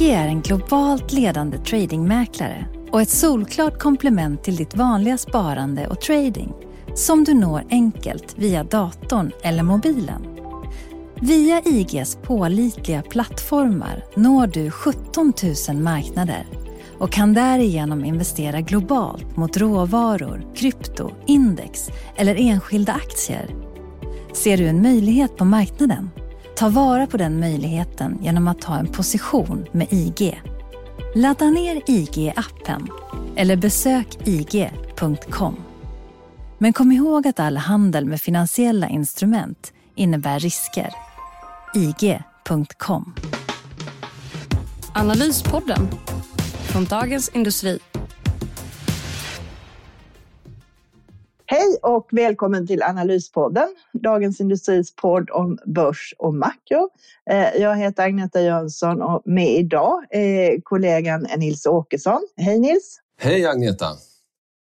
IG är en globalt ledande tradingmäklare och ett solklart komplement till ditt vanliga sparande och trading som du når enkelt via datorn eller mobilen. Via IGs pålitliga plattformar når du 17 000 marknader och kan därigenom investera globalt mot råvaror, krypto, index eller enskilda aktier. Ser du en möjlighet på marknaden? Ta vara på den möjligheten genom att ta en position med IG. Ladda ner IG-appen eller besök ig.com. Men kom ihåg att all handel med finansiella instrument innebär risker. IG.com. Analyspodden från Dagens Industri. Och välkommen till Analyspodden, Dagens Industris podd om börs och makro. Eh, jag heter Agneta Jönsson och med idag är kollegan Nils Åkesson. Hej Nils! Hej Agneta!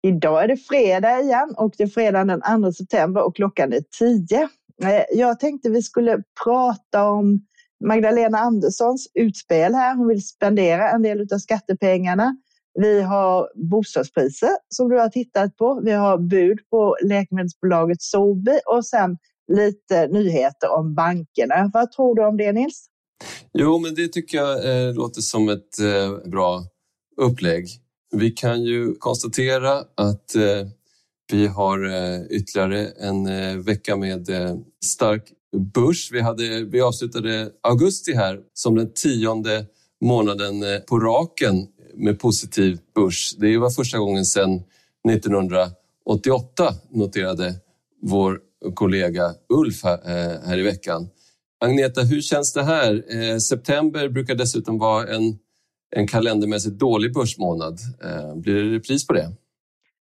Idag är det fredag igen och det är fredag den 2 september och klockan är 10. Eh, jag tänkte vi skulle prata om Magdalena Anderssons utspel här. Hon vill spendera en del av skattepengarna vi har bostadspriser som du har tittat på. Vi har bud på läkemedelsbolaget Sobi och sen lite nyheter om bankerna. Vad tror du om det Nils? Jo, men det tycker jag eh, låter som ett eh, bra upplägg. Vi kan ju konstatera att eh, vi har eh, ytterligare en eh, vecka med eh, stark börs. Vi, hade, vi avslutade augusti här som den tionde månaden eh, på raken med positiv börs. Det var första gången sedan 1988 noterade vår kollega Ulf eh, här, i veckan. Agneta, hur känns det här? Eh, september brukar dessutom vara en, en kalendermässigt dålig börsmånad. Blir det repris på det?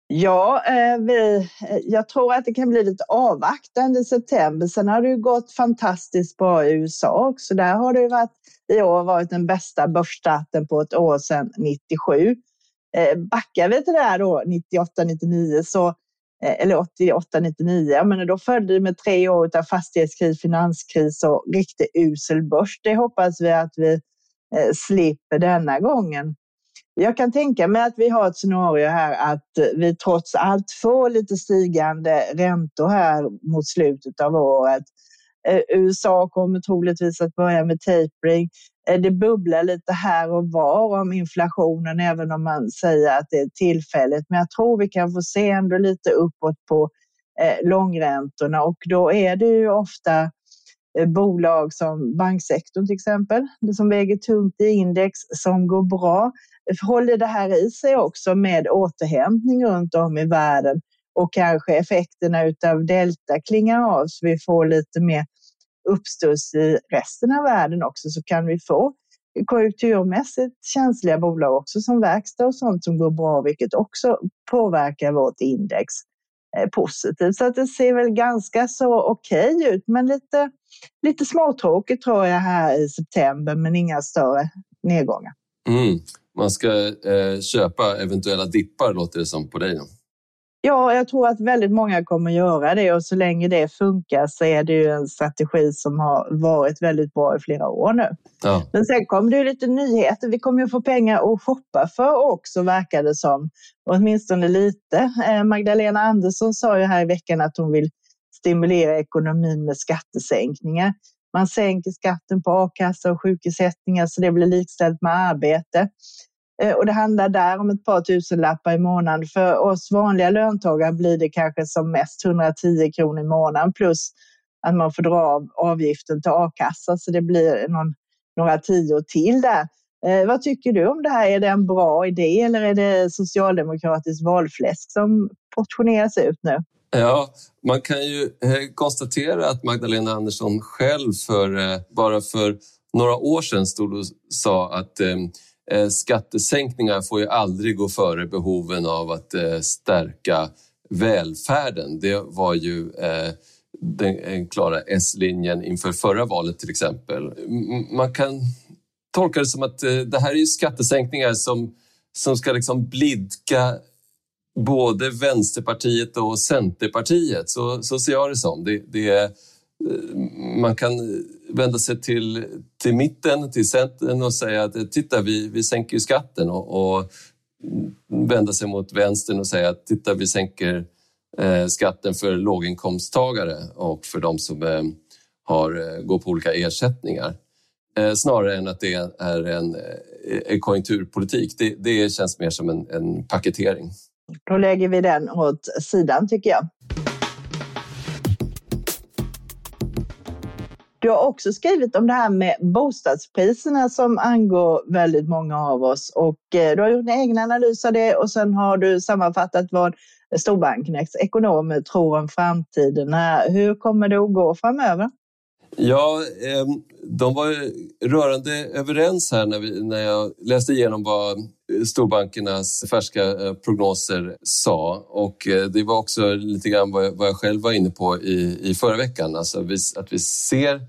Ja, vi, jag tror att det kan bli lite avvaktande i september. Sen har det ju gått fantastiskt bra i USA också. Där har det varit, i år varit den bästa börsstarten på ett år sedan 97. Eh, backar vi till det här då, 98, 99, så, eh, eller 88, 99, men då följde det med tre år av fastighetskris, finanskris och riktigt usel börs. Det hoppas vi att vi eh, slipper denna gången. Jag kan tänka mig att vi har ett scenario här att vi trots allt får lite stigande räntor här mot slutet av året. Eh, USA kommer troligtvis att börja med tapering. Eh, det bubblar lite här och var om inflationen, även om man säger att det är tillfälligt. Men jag tror vi kan få se ändå lite uppåt på eh, långräntorna och då är det ju ofta bolag som banksektorn till exempel, som väger tungt i index, som går bra håller det här i sig också med återhämtning runt om i världen och kanske effekterna av delta klingar av så vi får lite mer uppstuds i resten av världen också så kan vi få konjunkturmässigt känsliga bolag också som verkstad och sånt som går bra vilket också påverkar vårt index eh, positivt. Så att det ser väl ganska så okej okay ut men lite, lite småtråkigt tror jag här i september men inga större nedgångar. Mm man ska eh, köpa eventuella dippar, låter det som på dig. Ja, jag tror att väldigt många kommer göra det och så länge det funkar så är det ju en strategi som har varit väldigt bra i flera år nu. Ja. Men sen kommer det ju lite nyheter. Vi kommer ju få pengar att shoppa för också verkar det som. Åtminstone lite. Eh, Magdalena Andersson sa ju här i veckan att hon vill stimulera ekonomin med skattesänkningar. Man sänker skatten på a-kassa och sjukersättningar så det blir likställt med arbete. Eh, och det handlar där om ett par tusen lappar i månaden. För oss vanliga löntagare blir det kanske som mest 110 kronor i månaden plus att man får dra av avgiften till a-kassa så det blir någon, några tio till där. Eh, vad tycker du om det här? Är det en bra idé eller är det socialdemokratiskt valfläsk som portioneras ut nu? Ja, man kan ju eh, konstatera att Magdalena Andersson själv för eh, bara för några år sedan stod och sa att eh, Eh, skattesänkningar får ju aldrig gå före behoven av att eh, stärka välfärden. Det var ju eh, den klara S-linjen inför förra valet till exempel. Man kan tolka det som att det här är skattesänkningar som, som ska liksom blidka både Vänsterpartiet och Centerpartiet. Så, så ser jag det som. Det, det är, man kan vända sig till, till mitten, till Centern och säga att eh, titta, vi, vi sänker skatten och, och vända sig mot vänstern och säga att titta, vi sänker eh, skatten för låginkomsttagare och för de som eh, har, eh, går på olika ersättningar. Eh, snarare än att det är en, eh, en konjunkturpolitik. Det, det känns mer som en, en paketering. Då lägger vi den åt sidan tycker jag. Du har också skrivit om det här med bostadspriserna som angår väldigt många av oss och eh, du har gjort en egen analys av det och sen har du sammanfattat vad storbankernas ekonomer tror om framtiden. Hur kommer det att gå framöver? Ja, ehm, de var rörande överens här när, vi, när jag läste igenom vad eh, storbankernas färska eh, prognoser sa. Och eh, det var också lite grann vad jag, vad jag själv var inne på i, i förra veckan. Alltså att vi ser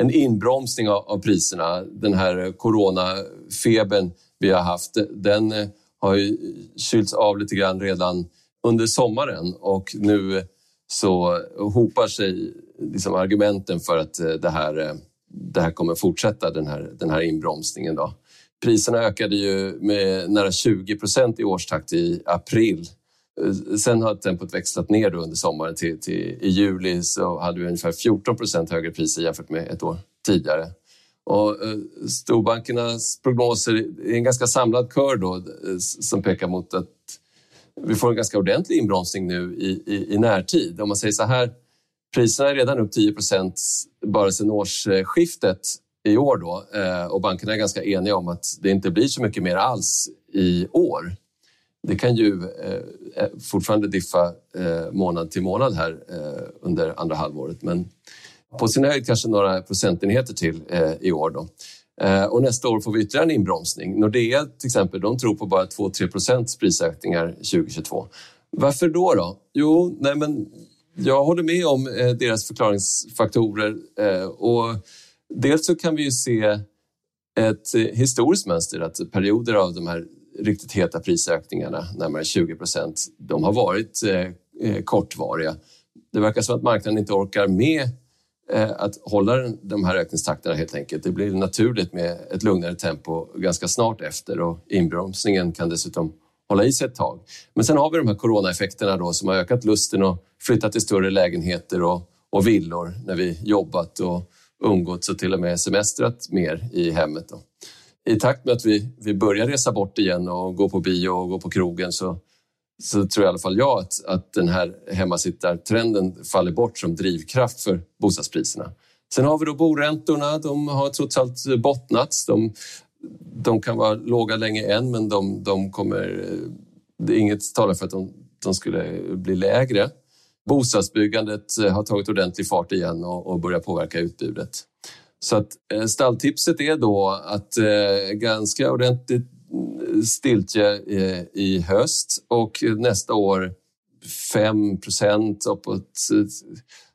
en inbromsning av, av priserna. Den här coronafebern vi har haft, den har ju kylts av lite grann redan under sommaren och nu så hopar sig liksom argumenten för att eh, det här, eh, det här kommer fortsätta, den här, den här inbromsningen. Då. Priserna ökade ju med nära 20 procent i årstakt i april. Eh, sen har tempot växlat ner under sommaren. Till, till, I juli så hade vi ungefär 14 procent högre priser jämfört med ett år tidigare. Och, storbankernas prognoser är en ganska samlad kör då, som pekar mot att vi får en ganska ordentlig inbromsning nu i, i, i närtid. Om man säger så här, priserna är redan upp 10 procent bara sedan årsskiftet i år då eh, och bankerna är ganska eniga om att det inte blir så mycket mer alls i år. Det kan ju eh, eh, fortfarande diffa månad till månad här under andra halvåret men på sin höjd kanske några procentenheter till i år. Då. Och nästa år får vi ytterligare en inbromsning. Nordea till exempel, de tror på bara 2-3 procents prisökningar 2022. Varför då? då? Jo, nej men jag håller med om eh, deras förklaringsfaktorer eh, och Dels så kan vi ju se ett eh, historiskt mönster att perioder av de här riktigt heta prisökningarna, närmare 20 procent, de har varit eh, kortvariga. Det verkar som att marknaden inte orkar med eh, att hålla de här ökningstakterna helt enkelt. Det blir naturligt med ett lugnare tempo ganska snart efter och inbromsningen kan dessutom hålla i sig ett tag. Men sen har vi de här coronaeffekterna då som har ökat lusten att flytta till större lägenheter och, och villor när vi jobbat och umgåtts och till och med semestrat mer i hemmet. Då. I takt med att vi, vi börjar resa bort igen och gå på bio och gå på krogen så, så tror i alla fall jag att, att den här hemmasittartrenden faller bort som drivkraft för bostadspriserna. Sen har vi då boräntorna, de har trots allt bottnats. De, de kan vara låga länge än men de, de kommer, det är inget talar för att de, de skulle bli lägre bostadsbyggandet eh, har tagit ordentlig fart igen och, och börjar påverka utbudet. Så att eh, stalltipset är då att eh, ganska ordentligt eh, stiltje eh, i höst och nästa år 5 procent uppåt.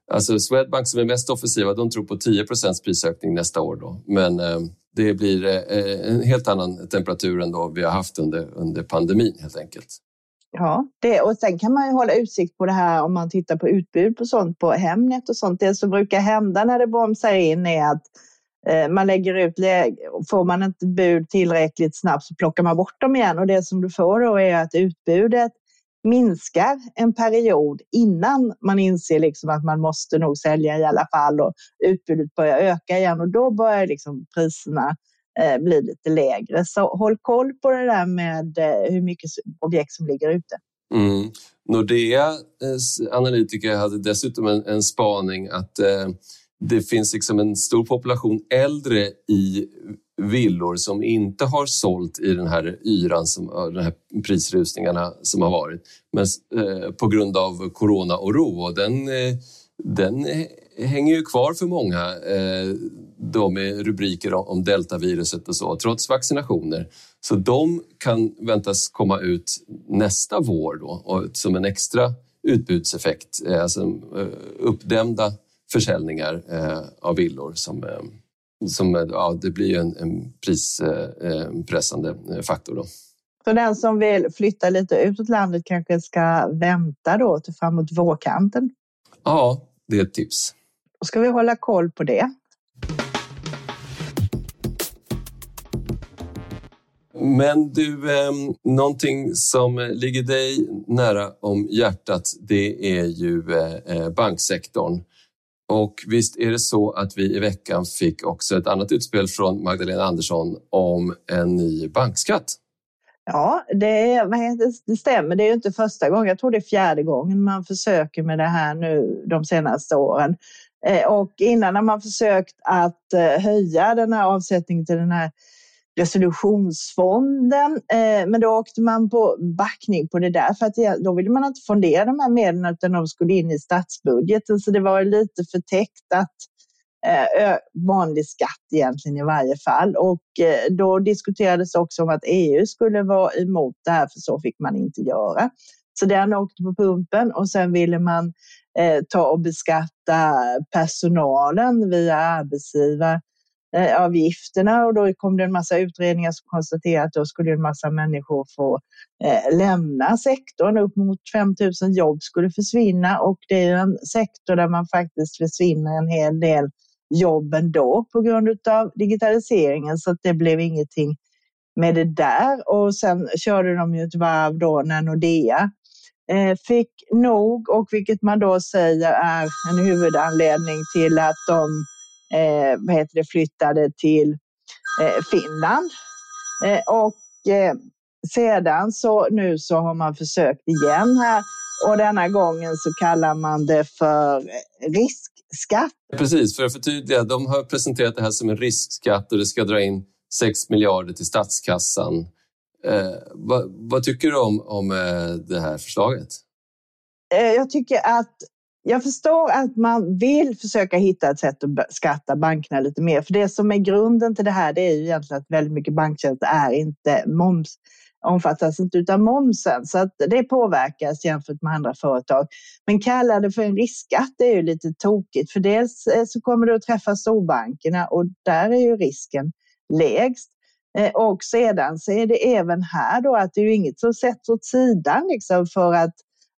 Alltså Swedbank som är mest offensiva, de tror på 10 procents prisökning nästa år. Då. Men eh, det blir eh, en helt annan temperatur än då vi har haft under, under pandemin helt enkelt. Ja, det, och sen kan man ju hålla utsikt på det här om man tittar på utbud på sånt på Hemnet och sånt. Det som brukar hända när det bromsar in är att eh, man lägger ut, får man inte bud tillräckligt snabbt så plockar man bort dem igen och det som du får då är att utbudet minskar en period innan man inser liksom att man måste nog sälja i alla fall och utbudet börjar öka igen och då börjar liksom priserna Eh, lite lägre. Så håll koll på det där med eh, hur mycket objekt som ligger ute. Mm. Nordeas eh, analytiker hade dessutom en, en spaning att eh, det finns liksom en stor population äldre i villor som inte har sålt i den här yran, som, de här prisrusningarna som har varit, men eh, på grund av corona och ro. Och den, eh, den hänger ju kvar för många. Eh, då med rubriker om deltaviruset och så, trots vaccinationer. Så de kan väntas komma ut nästa vår då, och som en extra utbudseffekt, eh, alltså eh, uppdämda försäljningar eh, av villor som, eh, som ja, det blir en, en prispressande faktor. Då. Så den som vill flytta lite utåt landet kanske ska vänta då till framåt vårkanten? Ja, det är ett tips. Då ska vi hålla koll på det. Men du, eh, någonting som ligger dig nära om hjärtat, det är ju eh, eh, banksektorn. Och visst är det så att vi i veckan fick också ett annat utspel från Magdalena Andersson om en ny bankskatt. Ja, det, det stämmer. Det är ju inte första gången. Jag tror det är fjärde gången man försöker med det här nu de senaste åren. Eh, och innan har man försökt att eh, höja den här avsättningen till den här resolutionsfonden. Eh, men då åkte man på backning på det där för att då ville man inte fondera de här medlen utan de skulle in i statsbudgeten. Så det var lite förtäckt att eh, vanlig skatt egentligen i varje fall. Och eh, då diskuterades också om att EU skulle vara emot det här för så fick man inte göra. Så den åkte på pumpen och sen ville man eh, ta och beskatta personalen via arbetsgivare Eh, avgifterna och då kom det en massa utredningar som konstaterade att då skulle en massa människor få eh, lämna sektorn. Upp mot 5 000 jobb skulle försvinna och det är en sektor där man faktiskt försvinner en hel del jobb ändå på grund av digitaliseringen så att det blev ingenting med det där och sen körde de ju ett varv då när Nordea Eh, fick nog och vilket man då säger är en huvudanledning till att de eh, vad heter det, flyttade till eh, Finland. Eh, och eh, sedan så nu så har man försökt igen här och denna gången så kallar man det för riskskatt. Precis, för att förtydliga, de har presenterat det här som en riskskatt och det ska dra in 6 miljarder till statskassan. Eh, vad, vad, tycker du om, om eh, det här förslaget? Jag tycker att jag förstår att man vill försöka hitta ett sätt att skatta bankerna lite mer. För det som är grunden till det här det är ju egentligen att väldigt mycket banktjänster är inte moms, omfattas inte av momsen. Så att det påverkas jämfört med andra företag. Men kalla det för en riskskatt det är ju lite tokigt. För dels eh, så kommer det att träffa storbankerna och där är ju risken lägst. Eh, och sedan så är det även här då att det är ju inget som sätts åt sidan liksom för att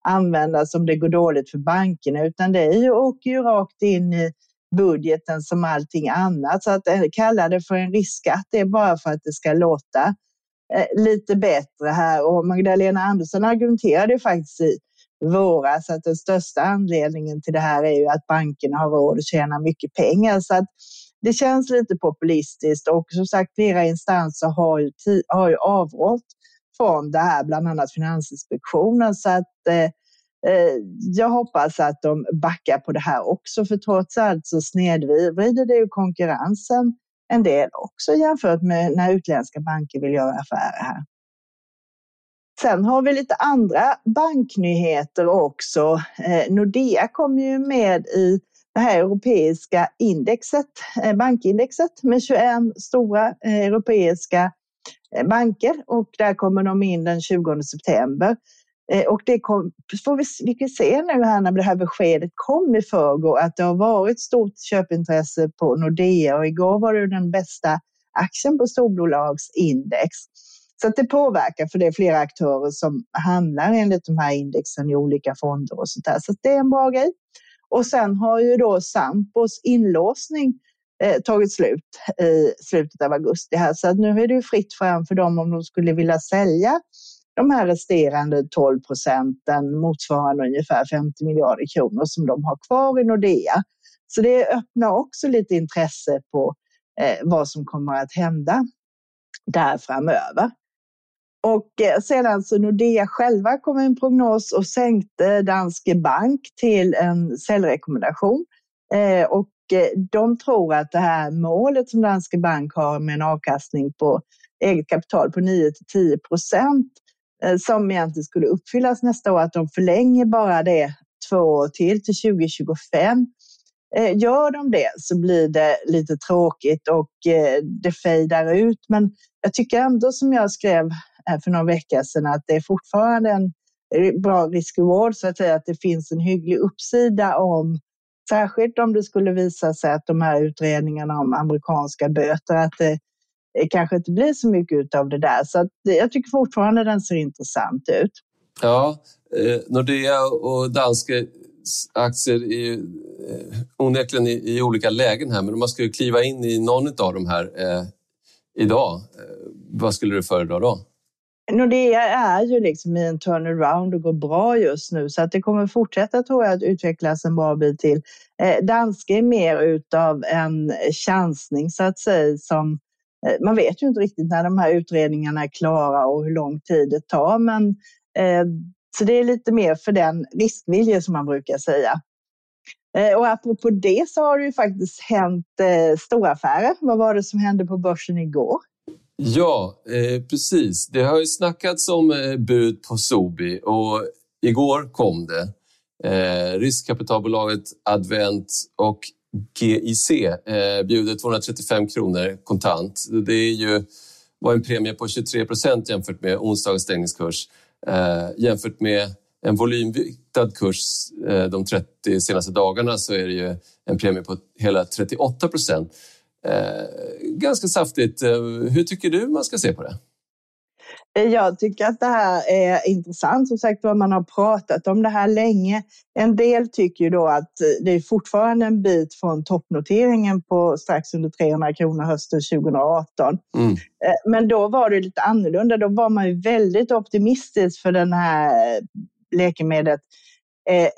användas om det går dåligt för bankerna, utan det är ju, åker ju rakt in i budgeten som allting annat. Så att eh, kalla det för en riskskatt, det är bara för att det ska låta eh, lite bättre här. Och Magdalena Andersson argumenterade faktiskt i våras att den största anledningen till det här är ju att bankerna har råd att tjäna mycket pengar. Så att det känns lite populistiskt och som sagt flera instanser har ju, har ju avrått från det här, bland annat Finansinspektionen. Så att eh, eh, jag hoppas att de backar på det här också, för trots allt så snedvrider det ju konkurrensen en del också jämfört med när utländska banker vill göra affärer här. Sen har vi lite andra banknyheter också. Eh, Nordea kom ju med i det här europeiska indexet, eh, bankindexet med 21 stora eh, europeiska eh, Eh, banker och där kommer de in den 20 september. Eh, och det kom, får vi, vi kan se nu här när det här beskedet kom i förrgår att det har varit stort köpintresse på Nordea och igår var det den bästa aktien på storbolagsindex. Så att det påverkar för det är flera aktörer som handlar enligt de här indexen i olika fonder och sånt där. Så det är en bra grej. Och sen har ju då Sampos inlåsning Eh, tagit slut i slutet av augusti här. Så att nu är det ju fritt fram för dem om de skulle vilja sälja de här resterande 12 procenten motsvarande ungefär 50 miljarder kronor som de har kvar i Nordea. Så det öppnar också lite intresse på eh, vad som kommer att hända där framöver. Och eh, sedan så alltså Nordea själva kom med en prognos och sänkte Danske Bank till en säljrekommendation. Eh, och Eh, de tror att det här målet som Danske Bank har med en avkastning på eget kapital på 9 till 10 procent eh, som egentligen skulle uppfyllas nästa år, att de förlänger bara det två år till, till 2025. Eh, gör de det så blir det lite tråkigt och det fejdar ut. Men jag tycker ändå som jag skrev för några veckor sedan att det är fortfarande en bra risk-reward så att säga att det finns en hygglig uppsida om särskilt om det skulle visa sig att de här utredningarna om amerikanska böter att det kanske inte blir så mycket av det där. Så att jag tycker fortfarande den ser intressant ut. Ja, eh, Nordea och danska aktier är eh, onekligen i, i, olika lägen här, men om man skulle kliva in i någon av de här eh, idag, eh, vad skulle du föredra då? Nordea är ju liksom i en turnaround och går bra just nu så att det kommer fortsätta tror jag att utvecklas en bra bit till. Eh, Danske är mer utav en chansning så att säga som eh, man vet ju inte riktigt när de här utredningarna är klara och hur lång tid det tar men eh, så det är lite mer för den riskvilje som man brukar säga. Eh, och apropå det så har det ju faktiskt hänt eh, stora affärer. Vad var det som hände på börsen igår? Ja, eh, precis. Det har ju snackats om eh, bud på Sobi och igår kom det. Eh, riskkapitalbolaget Advent och GIC eh, bjuder 235 kronor kontant. Det är ju, var en premie på 23 procent jämfört med onsdagens stängningskurs. Eh, jämfört med en volymviktad kurs eh, de 30 senaste dagarna så är det ju en premie på hela 38 procent. Eh, ganska saftigt. Eh, hur tycker du man ska se på det? Jag tycker att det här är intressant. Som sagt man har pratat om det här länge. En del tycker ju då att det är fortfarande en bit från toppnoteringen på strax under 300 kronor hösten 2018. Mm. Eh, men då var det lite annorlunda. Då var man ju väldigt optimistisk för den här läkemedlet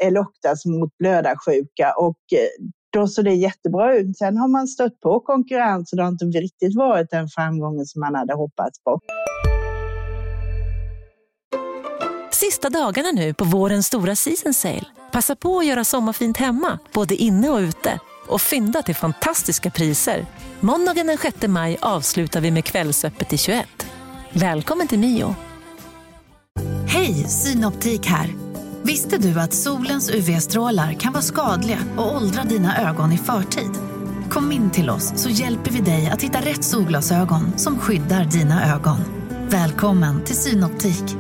Eloctas mot blödarsjuka och då såg det jättebra ut. Sen har man stött på konkurrens och det har inte riktigt varit den framgången som man hade hoppats på. Sista dagarna nu på vårens stora season sale. Passa på att göra sommarfint hemma, både inne och ute. Och fynda till fantastiska priser. Måndagen den 6 maj avslutar vi med Kvällsöppet i 21. Välkommen till Mio. Hej, Synoptik här. Visste du att solens UV-strålar kan vara skadliga och åldra dina ögon i förtid? Kom in till oss så hjälper vi dig att hitta rätt solglasögon som skyddar dina ögon. Välkommen till Synoptik.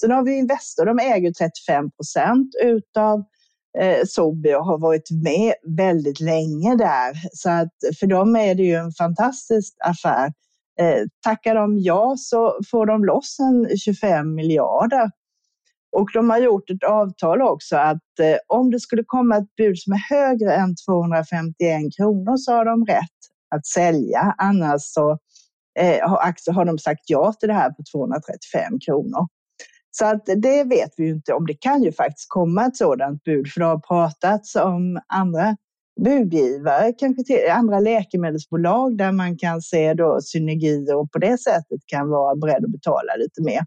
Sen har vi Investor, de äger 35 procent utav eh, Sobi och har varit med väldigt länge där. Så att för dem är det ju en fantastisk affär Eh, tackar de ja så får de loss en 25 miljarder. Och de har gjort ett avtal också att eh, om det skulle komma ett bud som är högre än 251 kronor så har de rätt att sälja. Annars så eh, har, har de sagt ja till det här på 235 kronor. Så att det vet vi ju inte om. Det kan ju faktiskt komma ett sådant bud för det har pratats om andra budgivare, kanske till andra läkemedelsbolag där man kan se då synergier och på det sättet kan vara beredd att betala lite mer.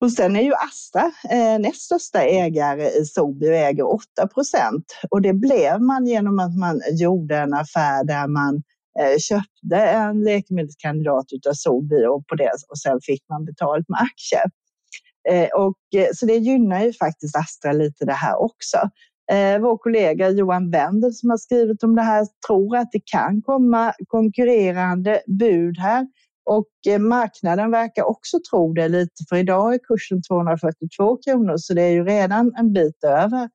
Och sen är ju Astra eh, näst största ägare i Sobi och äger 8 procent. Och det blev man genom att man gjorde en affär där man eh, köpte en läkemedelskandidat utav Sobi och, på det, och sen fick man betalt med aktier. Eh, och, eh, så det gynnar ju faktiskt Astra lite det här också. Eh, vår kollega Johan Wendel som har skrivit om det här tror att det kan komma konkurrerande bud här och eh, marknaden verkar också tro det lite för idag är kursen 242 kronor så det är ju redan en bit över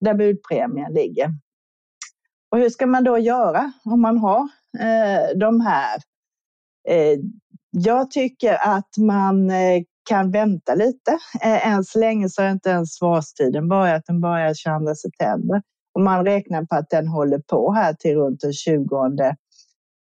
där budpremien ligger. Och hur ska man då göra om man har eh, de här? Eh, jag tycker att man eh, kan vänta lite. Eh, än så länge så har inte ens svarstiden börjat. Den börjar 22 september och man räknar på att den håller på här till runt den 20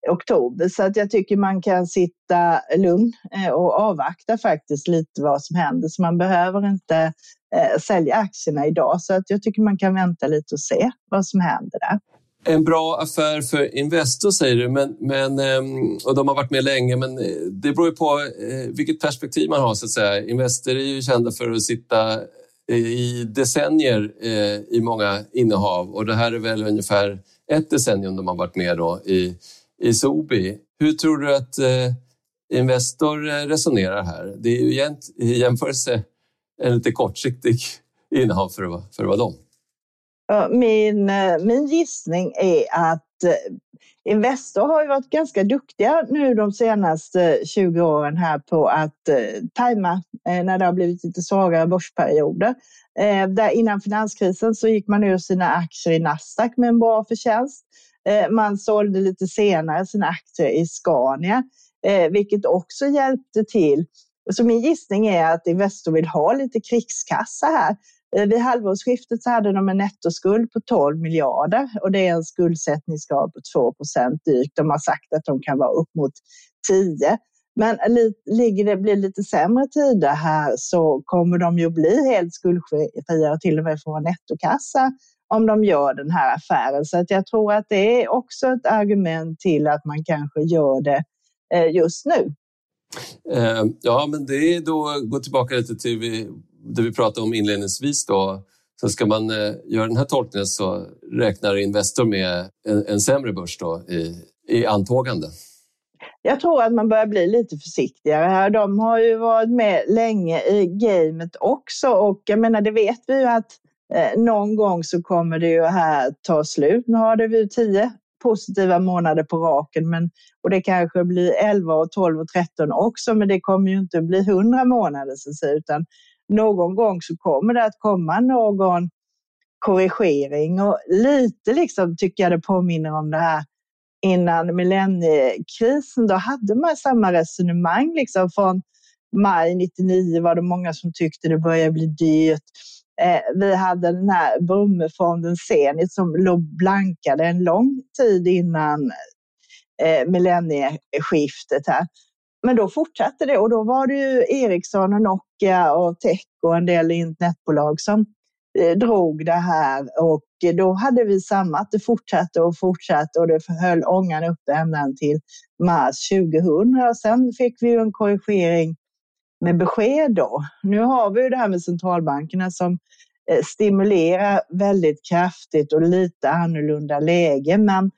oktober. Så att jag tycker man kan sitta lugn eh, och avvakta faktiskt lite vad som händer. Så man behöver inte eh, sälja aktierna idag. Så att jag tycker man kan vänta lite och se vad som händer där en bra affär för Investor säger du, men, men, ehm, och de har varit med länge, men eh, det beror ju på eh, vilket perspektiv man har. så att säga. Investor är ju kända för att sitta eh, i decennier i många innehav och det här är väl ungefär ett decennium de har varit med då i, i Sobi. Hur tror du att Investor resonerar här? Det är ju i jämförelse en lite kortsiktig innehav för att, för att vara dem? Min, eh, min gissning är att eh, Investor har ju varit ganska duktiga nu de senaste eh, 20 åren här på att tajma när det har blivit lite svagare börsperioder. Där innan finanskrisen så gick man ur sina aktier i Nasdaq med en bra förtjänst. Man sålde lite senare sina aktier i Scania, vilket också hjälpte till. Så min gissning är att Investor vill ha lite krigskassa här Eh, vid halvårsskiftet så hade de en nettoskuld på 12 miljarder och det är en skuldsättningsgrad på 2 procent drygt. De har sagt att de kan vara upp mot 10. Men ligger det blir lite sämre tider här så kommer de ju bli helt skuldfria och till och med få en nettokassa om de gör den här affären. Så att jag tror att det är också ett argument till att man kanske gör det eh, just nu. Eh, ja, men det är då gå tillbaka lite till det vi pratade om inledningsvis då, så ska man eh, göra den här tolkningen så räknar Investor med en, en sämre börs då i, i antågande. Jag tror att man börjar bli lite försiktigare här. De har ju varit med länge i gamet också och jag menar det vet vi ju att eh, någon gång så kommer det ju här ta slut. Nu har det vi tio positiva månader på raken men, och det kanske blir 11 och 12 och 13 också men det kommer ju inte bli 100 månader så att säga, utan någon gång så kommer det att komma någon korrigering och lite liksom tycker jag det påminner om det här innan millenniekrisen. Då hade man samma resonemang liksom från maj 99 var det många som tyckte det började bli dyrt. Eh, vi hade den här Brummefonden Zenit som låg blankade en lång tid innan eh, millennieskiftet här. Men då fortsatte det och då var det ju Ericsson och Nokia och Tech och en del internetbolag som eh, drog det här och då hade vi samma, att det fortsatte och fortsatte och det höll ångan uppe ända till mars 2000 och sen fick vi en korrigering med besked då. Nu har vi ju det här med centralbankerna som eh, stimulerar väldigt kraftigt och lite annorlunda läge men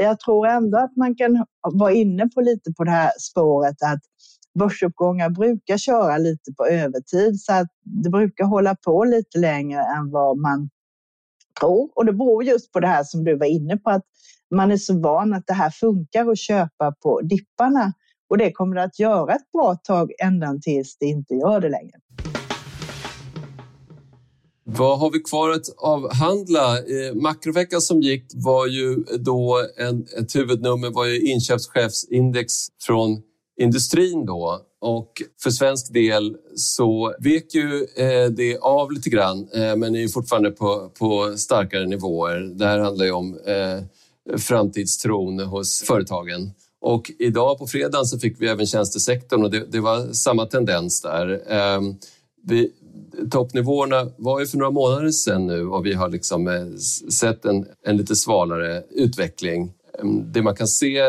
jag tror ändå att man kan vara inne på lite på det här spåret att börsuppgångar brukar köra lite på övertid så att det brukar hålla på lite längre än vad man tror. Och det beror just på det här som du var inne på att man är så van att det här funkar att köpa på dipparna och det kommer det att göra ett bra tag ända tills det inte gör det längre. Vad har vi kvar att avhandla? Eh, makroveckan som gick var ju då en, ett huvudnummer var ju inköpschefsindex från industrin då. Och för svensk del så vek ju eh, det av lite grann eh, men är fortfarande på, på starkare nivåer. Det här handlar ju om framtidstron hos företagen. Och idag på fredagen så fick vi även tjänstesektorn och det, det var samma tendens där. Ehm, vi, toppnivåerna var ju för några månader sedan nu och vi har liksom eh, sett en, en lite svalare utveckling. Ehm, det man kan se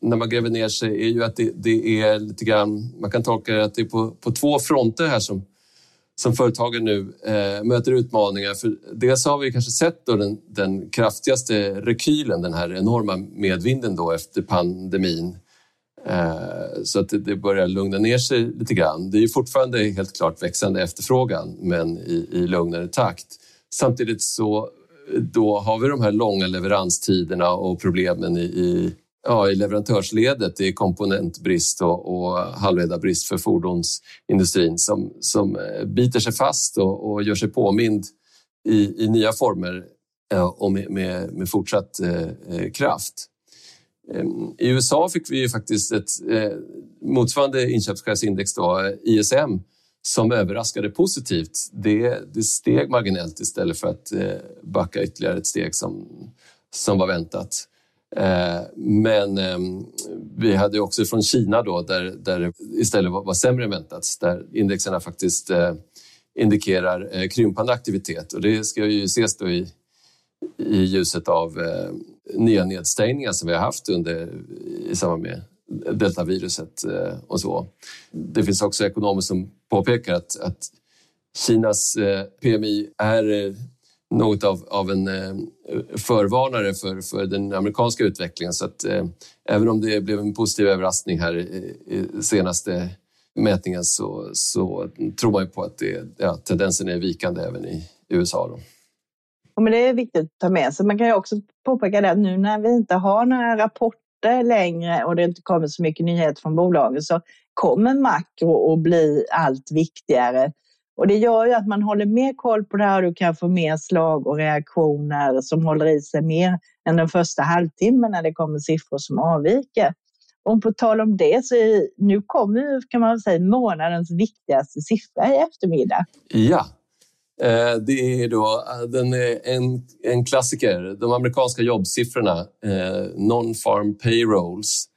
när man gräver ner sig är ju att det, det är lite grann, man kan tolka det att det är på, på två fronter här som, som företagen nu eh, möter utmaningar. För dels har vi kanske sett då den, den kraftigaste rekylen, den här enorma medvinden då efter pandemin Eh, så att det börjar lugna ner sig lite grann. Det är fortfarande helt klart växande efterfrågan, men i, i lugnare takt. Samtidigt så då har vi de här långa leveranstiderna och problemen i, i, ja, i leverantörsledet. Det är komponentbrist och, och halvledarbrist för fordonsindustrin som, som eh, biter sig fast och, och gör sig påmind i, i nya former eh, och med, med, med fortsatt eh, kraft. Ehm, I USA fick vi ju faktiskt ett eh, motsvarande inköpschefsindex, då, ISM, som överraskade positivt. Det, det steg marginellt istället för att eh, backa ytterligare ett steg som, som var väntat. Eh, men ehm, vi hade också från Kina då, där, där det istället var, var sämre än väntat, där indexerna faktiskt indikerar krympande aktivitet och det ska ju ses då i, i ljuset av nya nedstängningar som vi har haft under, i samband med deltaviruset eh, och så. Det finns också ekonomer som påpekar att, att Kinas eh, PMI är eh, något av, av en förvarnare för, för den amerikanska utvecklingen. Så att, eh, även om det blev en positiv överraskning här i, i senaste mätningen så, så tror man ju på att det, ja, tendensen är vikande även i USA. Då. Ja, men det är viktigt att ta med sig. Man kan ju också påpeka det att nu när vi inte har några rapporter längre och det inte kommer så mycket nyheter från bolagen så kommer makro att bli allt viktigare. Och det gör ju att man håller mer koll på det här och du kan få mer slag och reaktioner som håller i sig mer än den första halvtimmen när det kommer siffror som avviker. Och på tal om det, så är, nu kommer kan man säga månadens viktigaste siffra i eftermiddag. Ja, Eh, det är då eh, den är en, en klassiker, de amerikanska jobbsiffrorna, eh, non-farm payrolls,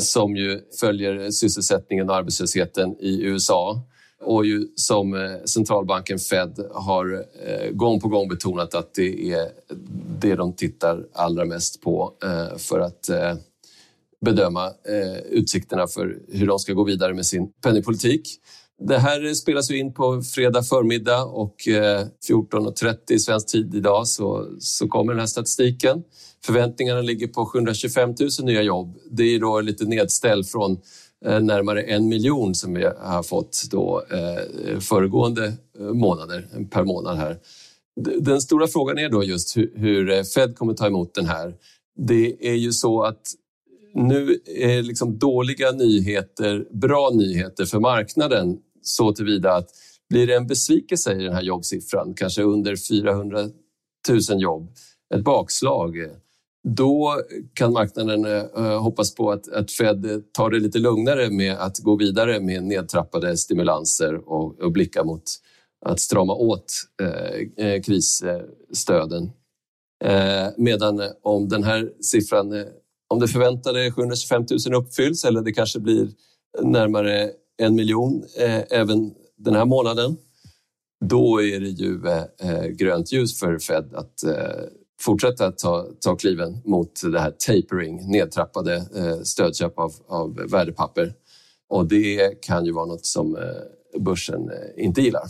som ju följer sysselsättningen och arbetslösheten i USA och ju som eh, centralbanken Fed har gång på gång betonat att det är det de tittar allra mest på för att bedöma utsikterna för hur de ska gå vidare med sin penningpolitik. Det här spelas ju in på fredag förmiddag och eh, 14.30 svensk tid idag så, så kommer den här statistiken. Förväntningarna ligger på 725 000 nya jobb. Det är då lite nedställ från eh, närmare en miljon som vi har fått då, eh, föregående eh, månader per månad här. Den stora frågan är då just hur, hur Fed kommer ta emot den här. Det är ju så att nu är liksom dåliga nyheter bra nyheter för marknaden så tillvida att blir det en besvikelse i den här jobbsiffran, kanske under 400 000 jobb, ett bakslag, då kan marknaden eh, hoppas på att, att Fed tar det lite lugnare med att gå vidare med nedtrappade stimulanser och, och blicka mot att strama åt eh, eh krisstöden. Eh, medan om den här siffran eh, om det förväntade 725 000 uppfylls eller det kanske blir närmare en miljon eh, även den här månaden, då är det ju eh, eh, grönt ljus för Fed att eh, fortsätta ta, ta kliven mot det här tapering, nedtrappade eh, stödköp av, av värdepapper. Och det kan ju vara något som eh, börsen eh, inte gillar.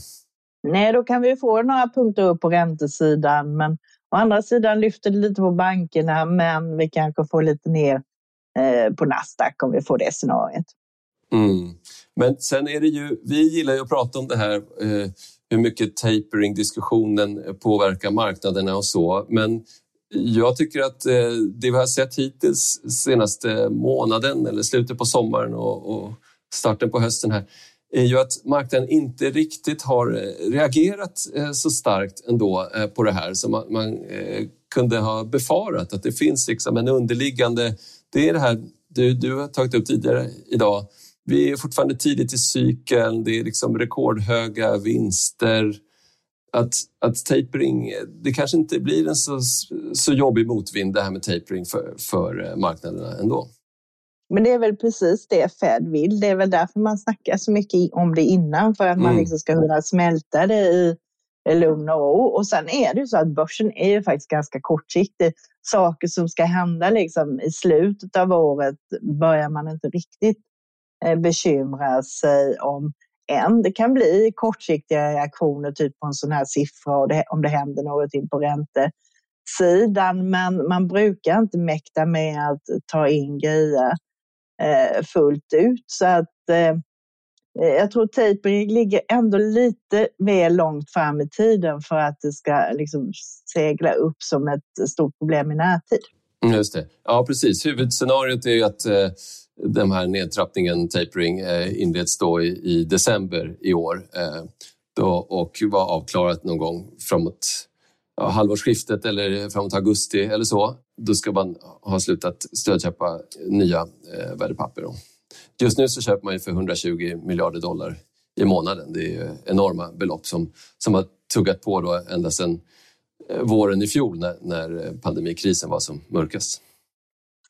Nej, då kan vi få några punkter upp på räntesidan, men Å andra sidan lyfter det lite på bankerna, men vi kanske får lite ner eh, på Nasdaq om vi får det scenariet. Mm. Men sen är det ju, vi gillar ju att prata om det här eh, hur mycket tapering-diskussionen påverkar marknaderna och så. Men jag tycker att eh, det vi har sett hittills senaste månaden eller slutet på sommaren och, starten på hösten här är ju att marknaden inte riktigt har eh, reagerat eh, så starkt ändå på det här som man kunde ha befarat. Att det finns liksom en underliggande... Det är det här du, du har tagit upp tidigare idag. Vi är fortfarande tidigt i cykeln, det är liksom rekordhöga vinster. Att, att tapering, det kanske inte blir en så, så jobbig motvind det här med tapering för, för marknaderna ändå. Men det är väl precis det Fed vill. Det är väl därför man snackar så mycket om det innan, för att mm. man liksom ska kunna smälta det i lugn och ro. Och sen är det ju så att börsen är ju faktiskt ganska kortsiktig. Saker som ska hända liksom i slutet av året börjar man inte riktigt bekymrar bekymra sig om än. Det kan bli kortsiktiga reaktioner, typ på en sån här siffra och det, om det händer någonting på räntesidan. Men man brukar inte mäkta med att ta in grejer Eh, fullt ut. Så att eh, jag tror tapering ligger ändå lite mer långt fram i tiden för att det ska liksom segla upp som ett stort problem i närtid. Mm, just det. Ja, precis. Huvudscenariot är ju att eh, den här nedtrappningen, tapering, eh, inleds då i, i december i år eh, då, och var avklarat någon gång framåt ja, halvårsskiftet eller framåt augusti eller så då ska man ha slutat stödköpa nya eh, värdepapper. Då. Just nu så köper man ju för 120 miljarder dollar i månaden. Det är enorma belopp som, som har tuggat på då ända sedan eh, våren i fjol när, när pandemikrisen var som mörkast.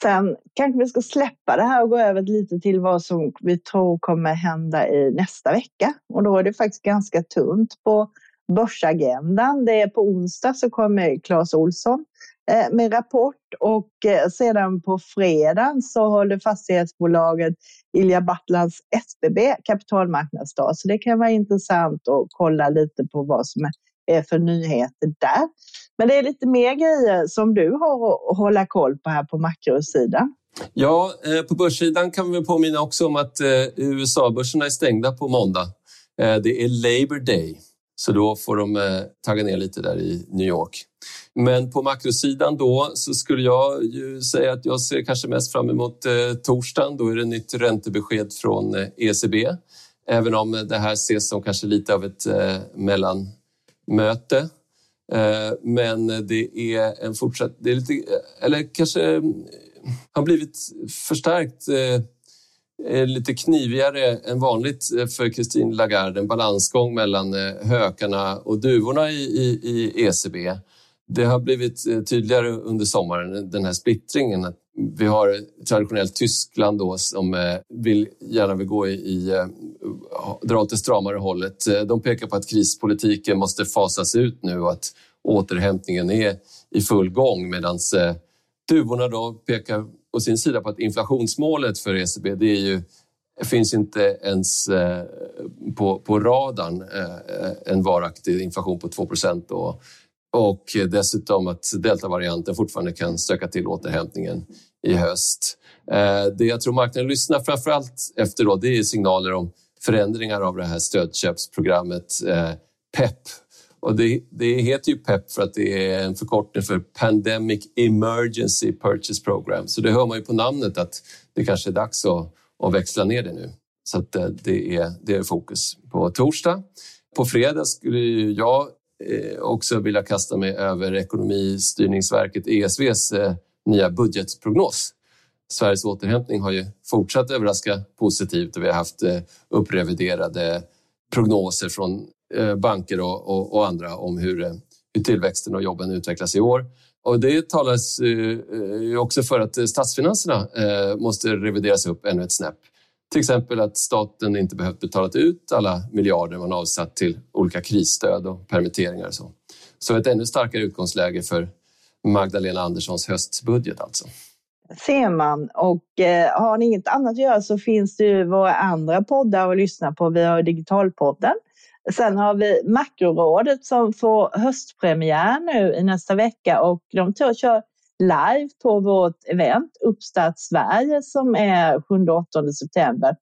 Sen kanske vi ska släppa det här och gå över lite till vad som vi tror kommer hända i nästa vecka. Och då är det faktiskt ganska tunt på börsagendan. Det är på onsdag så kommer Claes Olsson eh, med rapport och eh, sedan på fredagen så håller fastighetsbolaget Ilja Battlands SBB kapitalmarknadsdag. Så det kan vara intressant att kolla lite på vad som är för nyheter där. Men det är lite mer grejer som du har att hålla koll på här på makrosidan. Ja, eh, på börssidan kan vi påminna också om att eh, USA-börserna är stängda på måndag. Eh, det är Labour Day, så då får de tagga ner lite där i New York. Men på makrosidan då så skulle jag ju säga att jag ser kanske mest fram emot torsdagen. Då är det nytt räntebesked från ECB. Även om det här ses som kanske lite av ett mellanmöte. Eh, men det är en fortsatt... Det är lite, eh, eller kanske eh, har blivit förstärkt lite knivigare än vanligt för Christine Lagarde. En balansgång mellan hökarna och duvorna i, i, i ECB. Det har blivit tydligare under sommaren, den här splittringen. Vi har traditionellt Tyskland då som eh, vill, gärna vill gå i, i eh, dra åt det stramare hållet. Eh, de pekar på att krispolitiken måste fasas ut nu och att återhämtningen är i full gång medan Duvorna då pekar på sin sida på att inflationsmålet för ECB det är ju, finns inte ens på, på radarn en varaktig inflation på 2 och, och dessutom att deltavarianten fortfarande kan stöka till återhämtningen i höst. Eh, det jag tror marknaden lyssnar framför allt efter då, det är signaler om förändringar av det här stödköpsprogrammet eh, PEP och det, det heter ju PEP för att det är en förkortning för Pandemic Emergency Purchase Program. Så det hör man ju på namnet att det kanske är dags att, att växla ner det nu. Så att eh, det, är, det är fokus på torsdag. På fredag skulle jag Eh, också vilja kasta mig över Ekonomistyrningsverket ESVs eh, nya budgetprognos. Sveriges återhämtning har ju fortsatt överraska positivt och vi har haft eh, uppreviderade prognoser från banker och, och, och, andra om hur, hur tillväxten och jobben utvecklas i år. Och det talas också för att statsfinanserna måste revideras upp ännu ett snäpp. Till exempel att staten inte behövt betala ut alla miljarder man avsatt till olika krisstöd och permitteringar och så. Så ett ännu starkare utgångsläge för Magdalena Anderssons höstbudget alltså. Ser man och eh, har ni inget annat att göra så finns det ju våra andra poddar att lyssna på. Vi har Digitalpodden Sen har vi Makrorådet som får höstpremiär nu i nästa vecka och de kör live på vårt event Uppstart Sverige som är 7-8 september.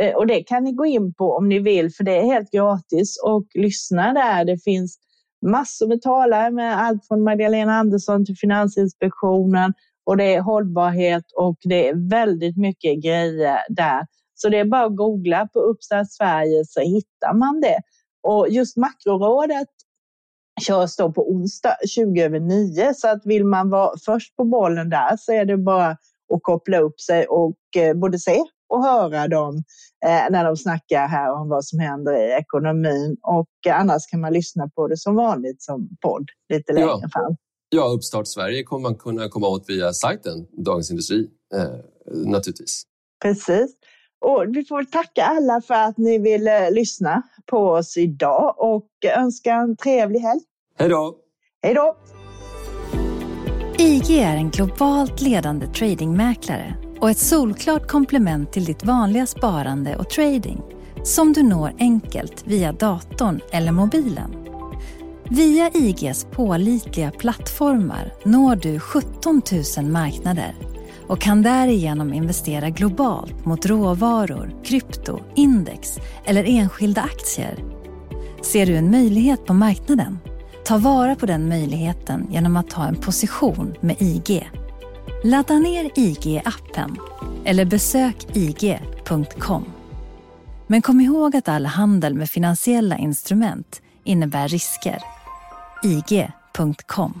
Eh, och det kan ni gå in på om ni vill för det är helt gratis och lyssna där. Det finns massor med talare med allt från Magdalena Andersson till Finansinspektionen och det är hållbarhet och det är väldigt mycket grejer där. Så det är bara att googla på Uppstart Sverige så hittar man det. Och just makrorådet körs då på onsdag 20 över 9 så att vill man vara först på bollen där så är det bara att koppla upp sig och eh, både se och höra dem eh, när de snackar här om vad som händer i ekonomin och annars kan man lyssna på det som vanligt som podd lite längre ja. fram. Ja, Uppstart Sverige kommer man kunna komma åt via sajten Dagens Industri eh, naturligtvis. Precis. Och vi får tacka alla för att ni ville lyssna på oss idag och önska en trevlig helg. Hej då! Hej då! IG är en globalt ledande tradingmäklare och ett solklart komplement till ditt vanliga sparande och trading som du når enkelt via datorn eller mobilen. Via IGs pålitliga plattformar når du 17 000 marknader och kan därigenom investera globalt mot råvaror, krypto, index eller enskilda aktier. Ser du en möjlighet på marknaden? Ta vara på den möjligheten genom att ta en position med IG. Ladda ner IG-appen eller besök ig.com. Men kom ihåg att all handel med finansiella instrument innebär risker. IG.com